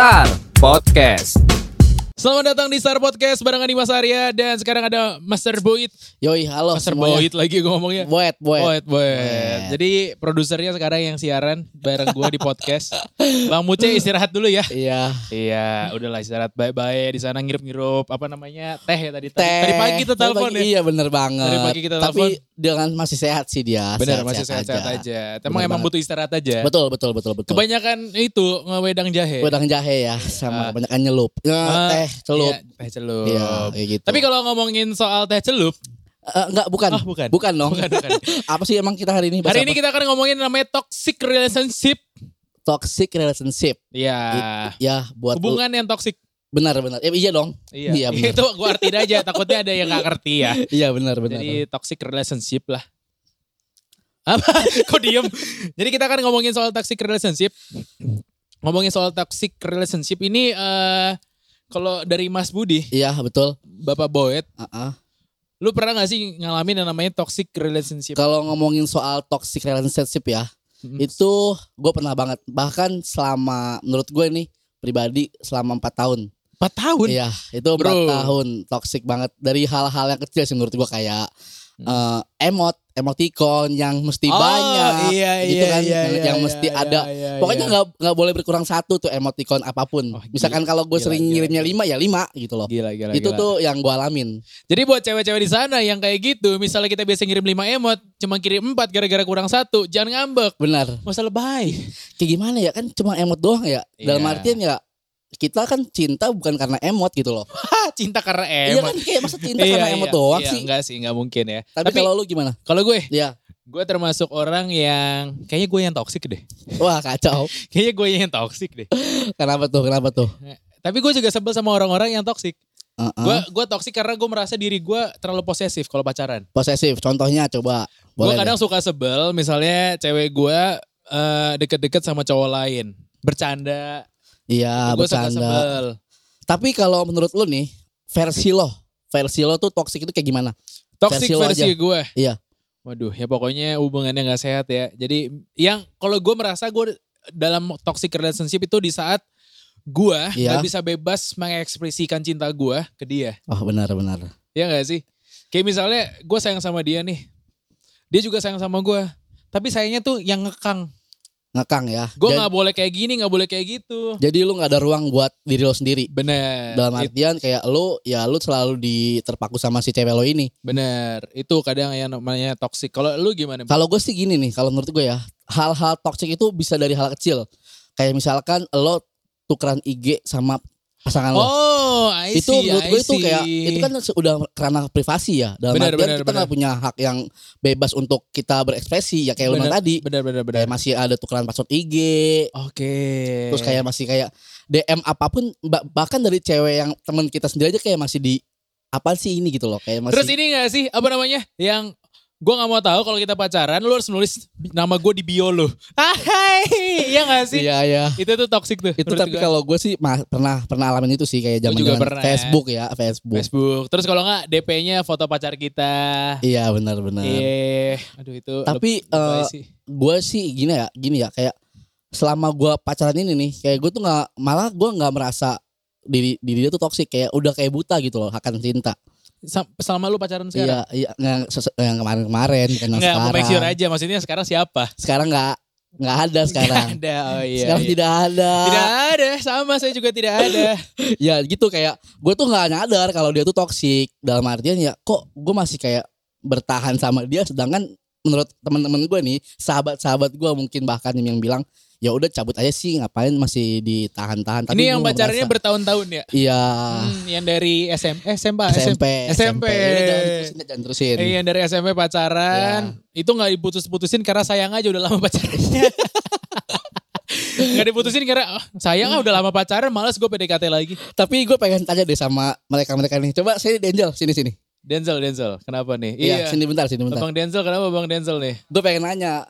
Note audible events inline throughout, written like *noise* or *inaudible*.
Star Podcast. Selamat datang di Star Podcast barengan Dimas Arya dan sekarang ada Master Boyd. Yoi, halo Master semuanya. Boyd lagi gue ngomongnya. Boyd, Boyd. Boyd, Boyd. Jadi produsernya sekarang yang siaran bareng gue di podcast. Bang Muce istirahat dulu ya. Iya. Iya, udahlah istirahat baik-baik di sana ngirup-ngirup apa namanya teh ya tadi. Tadi, Teh. tadi pagi kita telepon ya. Iya bener banget. Tadi pagi kita Tapi telepon. Dengan masih sehat sih dia. Bener masih sehat-sehat aja. Emang Bener emang banget. butuh istirahat aja. Betul, betul, betul, betul. Kebanyakan itu ngewedang jahe. Wedang jahe ya, sama kebanyakan nyelup. Ah, teh, celup. Iya, teh celup. Iya, kayak gitu. Tapi kalau ngomongin soal teh celup, Eh, enggak, bukan. Ah, bukan. Bukan dong. Bukan, bukan. *laughs* apa sih emang kita hari ini? hari ini apa? kita akan ngomongin namanya toxic relationship. toxic relationship. Iya. Ya, buat lu- Hubungan yang toxic. Benar benar. Eh, iya dong. Iya. Iya, benar. itu gua artiin aja. Takutnya ada yang gak ngerti ya. *laughs* Iya benar benar. Jadi toxic relationship lah. Apa? *laughs* Kok diem? Jadi kita akan ngomongin soal toxic relationship. Ngomongin soal toxic relationship ini eh kalau dari Mas Budi, Iya, betul. Bapak Boyd, Uh-uh. lu pernah gak sih ngalamin yang namanya toxic relationship? Kalau ngomongin soal toxic relationship ya, Mm. itu gue pernah banget. Bahkan selama menurut gue nih pribadi selama empat tahun. 4 tahun? Iya, itu empat Bro. tahun toxic banget dari hal-hal yang kecil sih menurut gue kayak eh, emot, emoticon yang mesti Oh, banyak, iya, gitu iya, kan, iya, yang, iya, yang iya, mesti iya, ada. iya, Pokoknya iya. nggak nggak boleh berkurang satu tuh emoticon apa pun. Oh, gila. Misalkan kalau gue sering gila, ngirimnya lima ya lima gitu loh. Gila, gila, itu gila. tuh yang gue alamin. Jadi buat cewek-cewek di sana yang kayak gitu, misalnya kita biasa ngirim 5 emot, cuma kirim 4 gara-gara kurang satu, jangan ngambek. Benar. Masa lebay. Kayak gimana ya kan cuma emot doang ya. Dalam Iya. artian ya kita kan cinta bukan karena emot gitu loh. *laughs* Cinta karena Iya emot. kan kayak masa cinta karena emot doang iya, sih. Enggak sih, enggak mungkin ya. Tapi, Tapi, kalau lu gimana? kalau gue, Ya, gue termasuk orang yang kayaknya gue yang toksik deh. wah kacau. *laughs* Kayaknya gue yang toksik deh. Kenapa tuh? Kenapa tuh? Tapi gue juga sebel sama orang-orang yang toksik. Uh-uh. Gue gue toksik karena gue merasa diri gue terlalu posesif kalau pacaran. Posesif. Contohnya coba. Gue kadang deh. suka sebel, misalnya cewek gue eh, deket-deket sama cowok lain, bercanda. Iya, gue suka bercanda. sebel. Tapi kalau menurut lu nih, versi lo, versi lo tuh toxic itu kayak gimana? Toxic Versi lo versi aja. gue. Iya. Waduh, ya pokoknya hubungannya nggak sehat ya. Jadi yang kalau gue merasa gue dalam toxic relationship itu di saat gue Iya. nggak bisa bebas mengekspresikan cinta gue ke dia. Oh benar benar. Ya nggak sih? Kayak misalnya gue sayang sama dia nih, dia juga sayang sama gue. Tapi sayangnya tuh yang ngekang. Ngekang ya. Gue nggak boleh kayak gini, nggak boleh kayak gitu. Jadi lu nggak ada ruang buat diri lo sendiri. Bener. Dalam It- artian kayak lu ya lu selalu diterpaku sama si cewek lo ini. bener. Itu kadang yang namanya toxic. Kalau lu gimana? Kalau gue sih gini nih, kalau menurut gue ya, hal-hal toxic itu bisa dari hal kecil. Kayak misalkan lo tukeran IG sama pasangan lo. Oh, I itu see, menurut gue itu see. kayak itu kan udah kerana privasi ya. Dalam Benar, artian benar, kita nggak punya hak yang bebas untuk kita berekspresi ya kayak bilang tadi. Bener, bener, bener. Kayak masih ada tukeran password IG, Oke. terus kayak masih kayak DM apa pun ba- bahkan dari cewek yang teman kita sendiri aja kayak masih di apa sih ini gitu loh kayak masih Terus ini gak sih apa namanya yang gue nggak mau tahu kalau kita pacaran lu harus nulis nama gue di bio lu. Ah, hai, iya gak sih? iya ya Itu tuh toxic tuh. itu menurut tapi kalau gue sih ma- pernah pernah alamin itu sih kayak zaman juga pernah ya. Facebook ya Facebook. Facebook. Terus kalau nggak DP-nya foto pacar kita. iya benar-benar Iya, aduh itu. Tapi, lebay eh, sih. gue sih gini ya gini ya kayak selama gue pacaran ini nih kayak gue tuh nggak malah gue nggak merasa diri diri dia tuh toksik kayak udah kayak buta gitu loh akan cinta selama lu pacaran sekarang. iya iya yang kemarin kemarin kan yang Nggak, mau make sure sekarang aja. Maksudnya sekarang siapa? sekarang nggak nggak ada sekarang Nggak ada. Oh iya. sekarang iya. tidak ada Tidak ada. Sama saya juga tidak ada. *laughs* ya gitu kayak gue tuh nggak nyadar kalau dia tuh toksik dalam artian ya kok gue masih kayak bertahan sama dia sedangkan menurut teman-teman gue nih sahabat-sahabat gue mungkin bahkan yang bilang ya udah cabut aja sih ngapain masih ditahan-tahan Tapi Ini yang pacarnya bertahun-tahun ya? iya Hmm, yang dari SM, eh, SMP, SMP SMP. Udah, jangan terusin jangan terusin Eh, yang dari SMP pacaran, Ya. itu nggak diputus-putusin karena sayang aja udah lama pacarannya. *laughs* Nggak diputusin karena oh, sayang ah udah lama pacaran, males gue PDKT lagi. tapi gue pengen tanya deh sama mereka-mereka nih coba sini Denzel sini sini Denzel, Denzel, kenapa nih? iya sini bentar sini bentar Bang Denzel, kenapa Bang Denzel nih? gue pengen nanya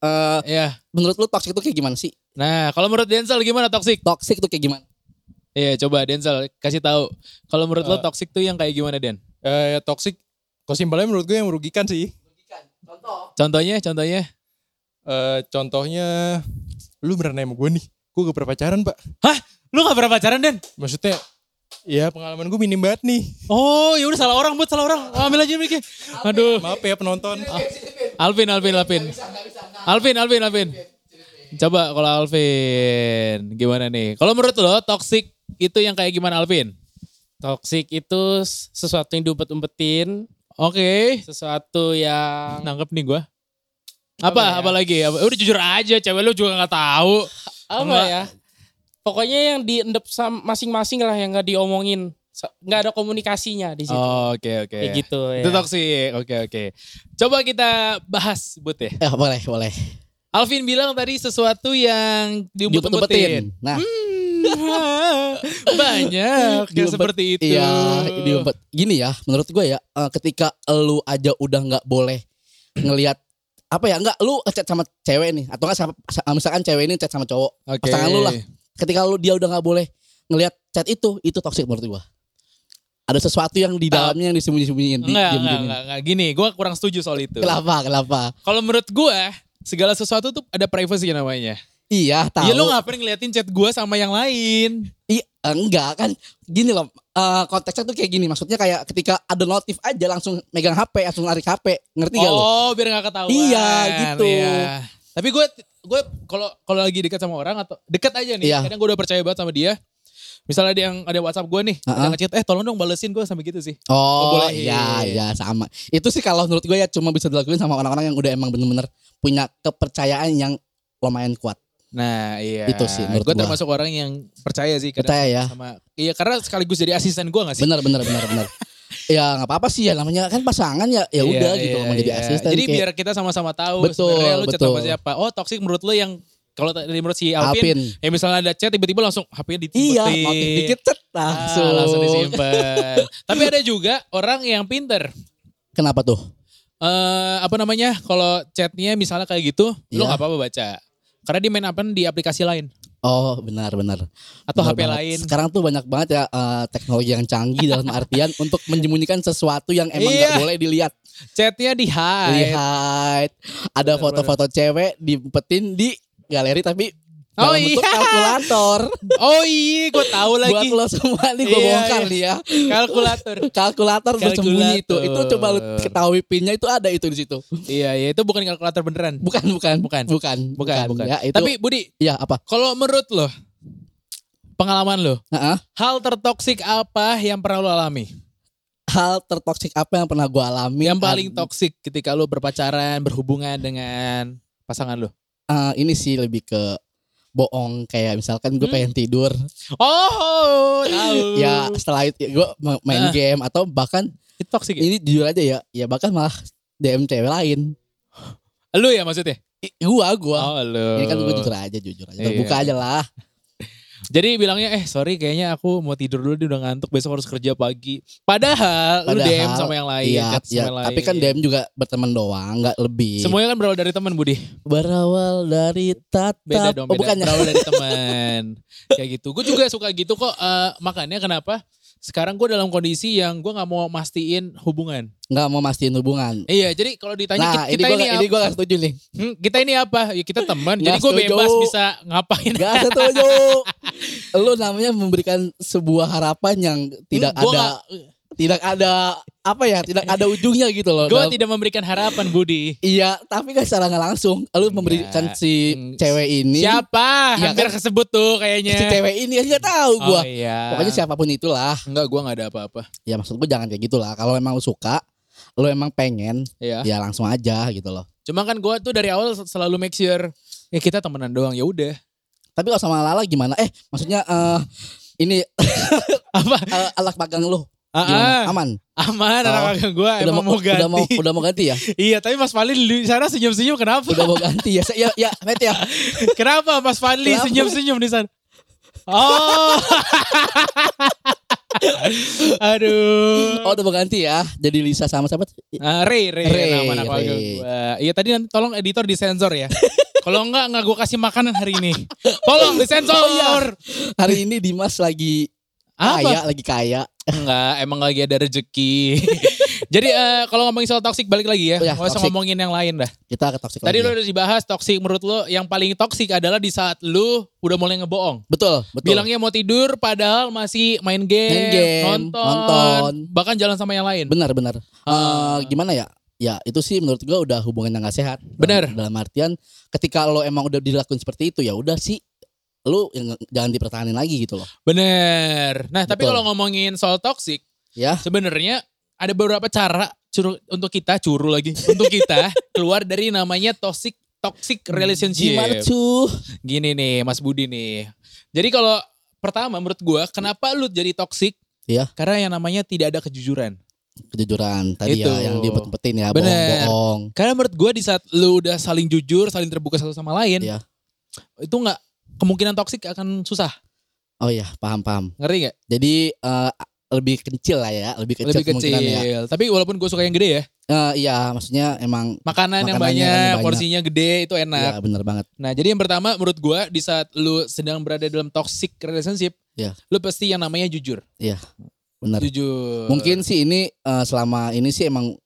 eh Iya. menurut lu toxic itu kayak gimana sih Nah, kalau menurut Denzel gimana toxic? toxic itu kayak gimana Iya, coba Denzel kasih tahu. Kalau menurut lo Eh. toxic tuh yang kayak gimana, Den? Eh, ya toxic, kalau simpelnya menurut gue yang merugikan sih. contoh Contohnya, contohnya. Eh, contohnya, lu beneran sama gue nih. Gue gak pernah pacaran pak. Hah? Lu gak pernah pacaran, Den? Maksudnya ya pengalaman gue minim banget nih. Oh, ya udah salah orang buat salah orang. Ambil aja Miki. Aduh. Maaf ya penonton. Alvin, Alvin, Alvin. Alvin, Alvin, Alvin. Coba kalau Alvin, gimana nih? Kalau menurut lo toxic itu yang kayak gimana Alvin? Toxic itu sesuatu yang diumpet-umpetin, Oke, sesuatu yang nangkep nih gua. Apa? ya? Apa lagi? Apa- Udah jujur aja, cewek lu juga nggak tahu. apa Enggak. ya? Pokoknya yang diendep masing-masing lah yang nggak diomongin, nggak ada komunikasinya di situ. Oh, Oke, oke. Kayak gitu ya. Itu toxic. Oke, oke. Coba kita bahas, But ya. Ya boleh, boleh. Alvin bilang tadi sesuatu yang diumpet-umpetin. Nah, *laughs* Banyak yang seperti itu. Iya, diumpet. Gini ya, menurut gue ya, eh, ketika lu aja udah nggak boleh ngelihat apa ya, nggak lu chat sama cewek nih, atau nggak sama, sa- misalkan cewek ini chat sama cowok, Oke. pasangan lu lah. Ketika lu dia udah nggak boleh ngelihat chat itu, itu toxic menurut gue. Ada sesuatu yang di dalamnya yang disembunyi-sembunyiin. di- Enggak, enggak, enggak, enggak. Gini, gue kurang setuju soal itu. Kenapa? Kenapa? Kalau menurut gue, segala sesuatu tuh ada privacy namanya. Iya, tahu. Iya lu ngapain ngeliatin chat gue sama yang lain? Iya, enggak kan. Gini loh, eh, konteksnya tuh kayak gini. Maksudnya kayak ketika ada notif aja langsung megang HP, langsung lari ke HP. Ngerti gak lo? Oh, biar gak ketahuan. Iya, gitu. Iya. Tapi gue gue kalau kalau lagi dekat sama orang atau dekat aja nih, Iya. kadang gue udah percaya banget sama dia. Misalnya dia yang ada WhatsApp gue nih, ada Uh-uh. ngechat, eh tolong dong balesin gue sampai gitu sih. Oh, iya, iya sama. Itu sih kalau menurut gue ya cuma bisa dilakuin sama orang-orang yang udah emang bener-bener punya kepercayaan yang lumayan kuat. Nah, iya. Itu sih menurut gue termasuk orang yang percaya sih kadang Percaya ya. sama iya karena sekaligus jadi asisten gue gak sih? Bener, bener, bener, bener. *laughs* ya nggak apa-apa sih ya namanya kan pasangan ya ya Iya, udah gitu iya, mau jadi iya. asisten. Jadi kayak biar kita sama-sama tahu Betul, sebenarnya lu chat betul. sama siapa. Oh, toxic menurut lu yang kalau tadi menurut si Alvin, Alvin. ya misalnya ada chat tiba-tiba langsung HP-nya ditimpetin. Iya, notif dikit cet Ah, langsung. langsung disimpan. Tapi ada juga orang yang pinter. Kenapa tuh? eh apa namanya? Kalau chatnya misalnya kayak gitu, lu Iya. nggak apa-apa baca. Karena dia main apa di aplikasi lain Oh benar benar. atau Benar HP banget. lain. Sekarang tuh banyak banget ya eh, teknologi yang canggih dalam *laughs* artian untuk menyembunyikan sesuatu yang emang Iya. nggak boleh dilihat. Chatnya di hide. Lihat ada Benar, foto-foto cewek diumpetin di galeri tapi Oh, iya. kalkulator. Oh iya, gue tahu Buat lagi. lo semua nih gue Iya, bongkar iya. nih ya. Kalkulator. *laughs* Kalkulator bersembunyi itu. Itu coba lu ketahui pinnya itu ada itu di situ. iya, iya itu bukan kalkulator beneran. Bukan, bukan. Bukan. Bukan. Bukan, bukan. Ya, itu, Tapi Budi, ya apa? kalau menurut lo, pengalaman lo, Heeh. hal tertoksik apa yang pernah lo alami? Hal tertoksik apa yang pernah gue alami? Yang paling Ad- toksik ketika lo berpacaran, berhubungan dengan pasangan lo? eh, ini sih lebih ke bohong kayak misalkan gue Hmm. pengen tidur Oh, tahu. ya setelah itu gue main Ah. game atau bahkan itu toksik ya? ini jujur aja ya ya bahkan malah DM cewek lain Lu ya maksudnya? I- gua gua Oh, lu. ini kan gue jujur aja jujur aja Iya. terbuka aja lah Jadi bilangnya eh sorry kayaknya aku mau tidur dulu dia udah ngantuk besok harus kerja pagi. Padahal, lu Padahal, DM sama yang lain, iya chat sama iya yang tapi kan lain. DM juga berteman doang nggak lebih Semuanya kan berawal dari teman Budi. berawal dari tatap Beda dong, oh, bukannya berawal dari teman. *laughs* Kayak gitu. Gue juga suka gitu kok. eh, makanya kenapa sekarang gue dalam kondisi yang gue nggak mau mastiin hubungan. nggak mau mastiin hubungan Iya, jadi kalau ditanya nah kita, ini kita gue ini, ini apa? gue gak setuju nih Hmm, kita ini apa? Ya kita teman. Jadi gue bebas bisa ngapain. Gak setuju *laughs* lu namanya memberikan sebuah harapan yang tidak Hmm, gua ada nggak- tidak ada apa ya tidak ada ujungnya gitu loh Gue tidak memberikan harapan Budi. Iya, tapi kan secara nggak langsung lu memberikan Iya. si Hmm, cewek ini Siapa? Iya Hampir kan? kesebut tuh kayaknya. si cewek ini kan nggak tahu gua. Oh iya. Pokoknya siapa pun itulah. Enggak, gue nggak ada apa-apa. Ya maksud gua jangan kayak gitulah. Kalau emang lu suka, lu emang pengen, Iya. ya langsung aja gitu loh. Cuma kan gue tuh dari awal selalu make sure ya kita temenan doang ya udah. Tapi kalau sama Lala gimana? Eh, maksudnya eh ini *laughs* Apa? eh, alat magang lu Gimana? ah, Aman. aman Oh, anak kakak gue Udah emang mau, ganti. udah mau udah mau ganti ya? *laughs* iya, tapi Mas Fadli di sana senyum-senyum kenapa? Udah mau ganti ya? Ya ya, Met ya. *laughs* kenapa Mas Fadli senyum-senyum di sana? Oh. *laughs* Aduh. Oh, udah mau ganti ya. Jadi Lisa sama siapa? Ah, Ray, Ray, Ray, nama anak. Iya tadi nanti tolong editor disensor ya. Kalau enggak enggak gue kasih makanan hari ini. Tolong disensor. Oh, iya. Hari ini Dimas lagi Apa? kaya, lagi kaya. Enggak, emang lagi ada rezeki. *laughs* Jadi eh, kalau ngomongin soal toxic balik lagi ya. Oh ya, Nggak usah ngomongin yang lain dah. Kita ke toxic Tadi lagi. lo ya. udah dibahas toxic menurut lo yang paling toxic adalah di saat lu udah mulai ngebohong. Betul, betul. Bilangnya mau tidur padahal masih main game, Main game, nonton, nonton. bahkan jalan sama yang lain. benar benar. Ah. Eh, gimana ya? Ya itu sih menurut gua udah hubungan yang gak sehat. Benar. Dalam, dalam artian ketika lo emang udah dilakuin seperti itu ya udah sih lu yang- jangan dipertahanin lagi gitu loh. Bener. Nah, tapi Betul. kalau ngomongin soal toxic, Ya. sebenarnya ada beberapa cara curu, untuk kita curu lagi, untuk kita *laughs* keluar dari namanya toxic toxic relationship. Gimana cuy? Gini nih, Mas Budi nih. Jadi kalau pertama menurut gua, kenapa lu jadi toxic? Iya. Karena yang namanya tidak ada kejujuran. Kejujuran tadi Itu. ya yang diumpet-umpetin ya bohong-bohong. Karena menurut gua di saat lu udah saling jujur, saling terbuka satu sama lain, Iya. itu nggak kemungkinan toxic akan susah. Oh iya, paham-paham. Ngerti nggak? Jadi eh, lebih kecil lah ya, lebih kecil Lebih kemungkinan ya. kecil. Tapi walaupun gue suka yang gede ya, Eh, iya, maksudnya emang makanan yang banyak, yang banyak. porsinya gede itu enak. ya bener banget. Nah, jadi yang pertama menurut gua di saat lu sedang berada dalam toxic relationship, Iya. lu pasti yang namanya jujur. Bener. Jujur. Mungkin sih ini eh, selama ini sih emang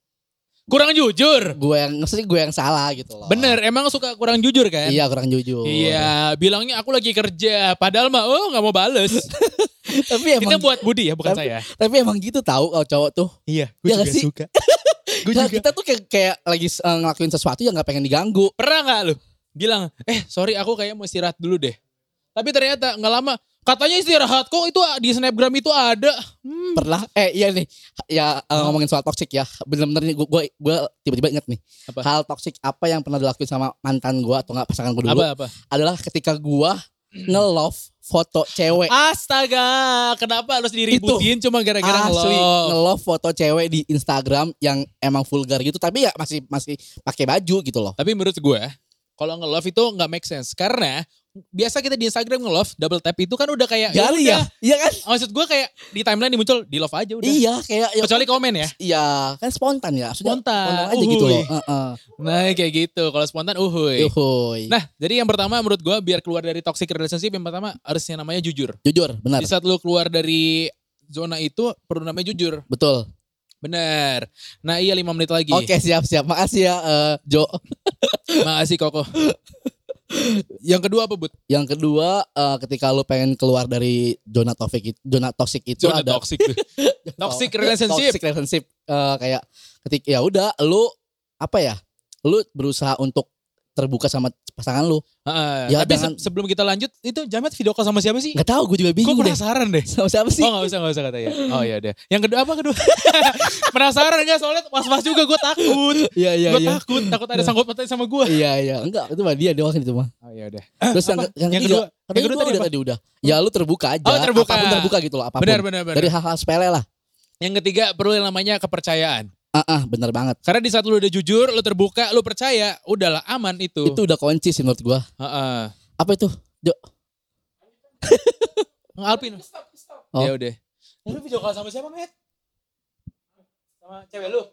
kurang jujur. gue yang maksudnya gue yang salah gitu loh. Bener, emang suka kurang jujur kan? Iya kurang jujur. Iya, bilangnya aku lagi kerja, padahal mah oh nggak mau bales. *laughs* tapi emang Kita buat Budi ya, bukan Tapi- saya. tapi emang gitu tahu kalau cowok tuh. Iya, Iya nggak sih? suka. *laughs* gue Nah, juga. kita tuh kayak, kayak lagi eh, ngelakuin sesuatu yang nggak pengen diganggu. Pernah nggak lu bilang, eh sorry aku kayak mau istirahat dulu deh. Tapi ternyata nggak lama, katanya istirahat kok itu di snapgram itu ada. Hmm. Pernah? Eh iya nih, ya eh, ngomongin soal toxic ya. Bener-bener nih gue gue tiba-tiba inget nih. Apa? Hal toxic apa yang pernah dilakuin sama mantan gue atau nggak pasangan gue dulu Apa apa? adalah ketika gue nge-love foto cewek. Astaga, kenapa harus diributin cuma gara-gara Asli ngelove? nge-love foto cewek di Instagram yang emang vulgar gitu tapi ya masih masih pakai baju gitu loh. Tapi menurut gue, kalau nge-love itu nggak make sense. Karena biasa kita di Instagram nge-love, double tap itu kan udah kayak Gali udah. ya? Iya kan? Maksud gue kayak di timeline dimuncul, di love aja udah. Iya kayak ya, Kecuali komen ya. Iya kan spontan ya. Maksudnya Spontan, aja gitu uhuy. loh. Heeh. Nah kayak gitu. Kalau spontan, uhuy. Yuhuy. Nah, jadi yang pertama menurut gue biar keluar dari toxic relationship yang pertama harus yang namanya jujur. jujur benar. Di saat lu keluar dari zona itu perlu namanya jujur. Betul. Bener. Nah iya 5 menit lagi. Oke siap siap. Makasih ya eh, Jo. *laughs* Makasih Koko. *laughs* yang kedua apa Bud? Yang kedua eh, ketika lu pengen keluar dari zona toxic itu, zona toxic itu Zona ada toxic *laughs* toxic relationship. Toxic relationship eh, kayak ketika ya udah lu apa ya? Lu berusaha untuk terbuka sama pasangan lu. Heeh. Ya, Tapi jangan- se- sebelum kita lanjut, itu Jamet video call sama siapa sih? Nggak tahu gue juga Gue bingung deh. penasaran deh. Sama siapa sih? Oh gak usah, gak usah katanya. Oh iya deh. Yang kedua apa kedua? *laughs* penasaran gak? Soalnya was-was juga gue takut. Iya iya gue iya. takut, takut ada sangkut pautnya sama gue. Iya iya. Enggak, itu mah dia doang itu mah. Oh iya udah. Terus yang, yang, Yang kedua? Yang kedua kedua tadi udah tadi udah. Ya lu terbuka aja. Oh, terbuka. Apa pun terbuka gitu loh, apa pun. Benar, benar, benar. Dari hal-hal sepele lah. Yang ketiga perlu yang namanya kepercayaan. Ah, ah, bener banget. Karena di saat lu udah jujur, lu terbuka, lu percaya, udahlah aman itu. Itu udah kunci sih menurut gua. Heeh. Apa itu? Jo. *laughs* Alpin. Oh. Ya udah. Lu video call sama siapa, Met? Sama cewek lu?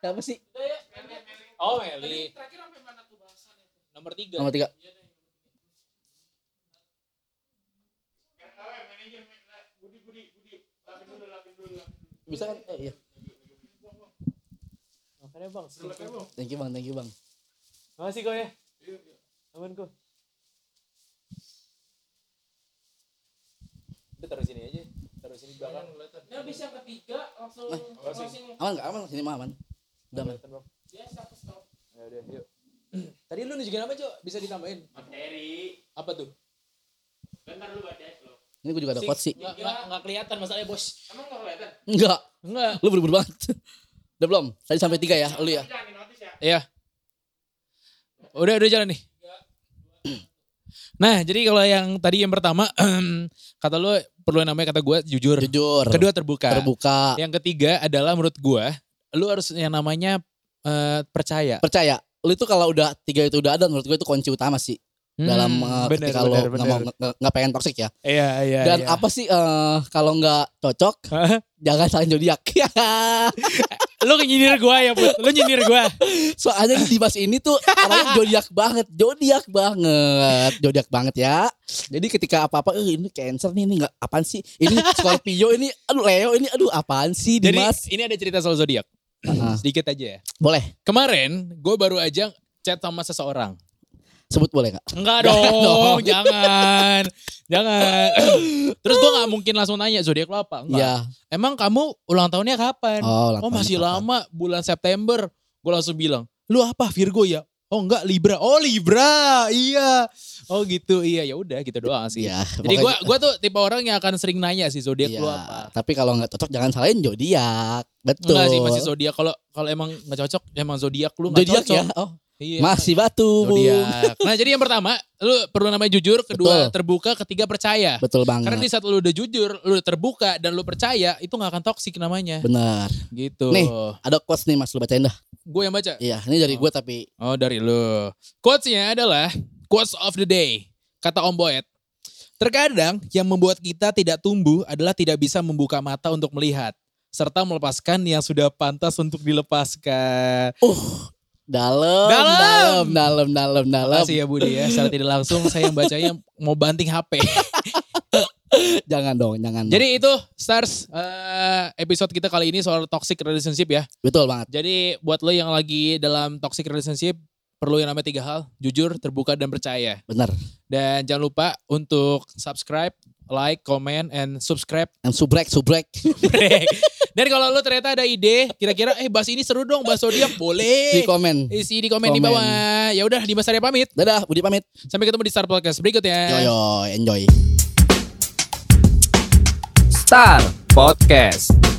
Siapa sih? Oh, Meli. Nomor tiga. Nomor tiga. Bisa kan? Eh, iya. Makanya bang. Thank you bang, thank you bang. Makasih kok ya. Aman kok. Udah taruh sini aja. Taruh sini belakang. Ya yang ketiga langsung closing. Aman nggak aman? Sini mah aman. Udah aman. Ya stop stop. Ya udah, yuk. *clears throat* Tadi lu nunjukin apa, Cok? Bisa ditambahin. Materi. Apa tuh? Bentar lu baca lo. Ini gua juga ada quote sih. Nggak, nggak, nggak kelihatan masalahnya, Bos. Emang nggak kelihatan? Enggak. Enggak. Lu buru-buru banget. *laughs* Udah belum? Tadi sampai tiga ya, lu ya. Ya. Iya. Udah, udah jalan nih. Nah, jadi kalau yang tadi yang pertama, *clears throat* kata lu perlu yang namanya kata gue jujur. Jujur. Kedua terbuka. terbuka. Yang ketiga adalah menurut gue, lu harus yang namanya eh, percaya. Percaya. Lu itu kalau udah tiga itu udah ada menurut gue itu kunci utama sih dalam Hmm, uh, bener, ketika lo nggak mau nggak- pengen toxic ya. Iya, iya, Dan iya. apa sih eh, kalau nggak cocok jangan saling zodiak. *laughs* *laughs* Lu nyindir gua ya, Put. Lu nyindir gua. Soalnya Dimas ini tuh orangnya zodiak banget, zodiak banget, zodiak banget ya. Jadi ketika apa-apa, eh ini Cancer nih, ini nggak apaan sih? Ini Scorpio ini, aduh Leo ini, aduh apaan sih Jadi Dimas? ini ada cerita soal zodiak. Ah, Sedikit aja ya. boleh, Kemarin gue baru aja chat sama seseorang. Sebut boleh nggak? Enggak dong, *laughs* jangan. Jangan. *laughs* Terus gue gak mungkin langsung nanya zodiak lo apa? Enggak. Iya. Emang kamu ulang tahunnya kapan? Oh, ulang Oh masih kapan? lama, bulan September. Gue langsung bilang, lu apa Virgo ya? Oh enggak Libra. Oh Libra, iya. Oh gitu, iya ya udah gitu doang sih. Iya. Jadi gue gua tuh tipe orang yang akan sering nanya sih zodiak Iya, lu apa. Tapi kalau nggak cocok jangan salahin zodiak. Betul. Enggak sih masih zodiak. Kalau kalau emang nggak cocok, emang zodiak lu nggak cocok. ya. Oh, Iya. masih batu, Bung. Zodiak. Nah jadi yang pertama, lu perlu namanya jujur, kedua Betul. terbuka, ketiga percaya. Betul banget. Karena di saat lu udah jujur, lu udah terbuka dan lu percaya, itu nggak akan toksik namanya. Benar. Gitu. Nih. Ada quotes nih Mas lu bacain dah. Gue yang baca. Iya, ini dari gue tapi Oh dari lu. Quotes-nya adalah quotes of the day. Kata Om Boet. Terkadang yang membuat kita tidak tumbuh adalah tidak bisa membuka mata untuk melihat. Serta melepaskan yang sudah pantas untuk dilepaskan. Dalam, Dalam. dalam, dalam, dalam, dalam. Makasih ya Budi ya. Secara tidak langsung saya yang bacanya mau banting HP. *laughs* Jangan dong, jangan. Jadi itu Stars eh, episode kita kali ini soal toxic relationship ya. betul banget. Jadi buat lo yang lagi dalam toxic relationship perlu yang namanya tiga hal, jujur, terbuka dan percaya. Benar. Dan jangan lupa untuk subscribe, like, comment, and subscribe. Yang subrek, subrek. dan kalau lo ternyata ada ide, kira-kira eh bahas ini seru dong, bahas zodiak boleh. Di komen. Isi di komen, di bawah. Ya udah, Dimas Arya pamit. Dadah, Budi pamit. Sampai ketemu di Star Podcast berikutnya. Yo yo, enjoy. Star Podcast.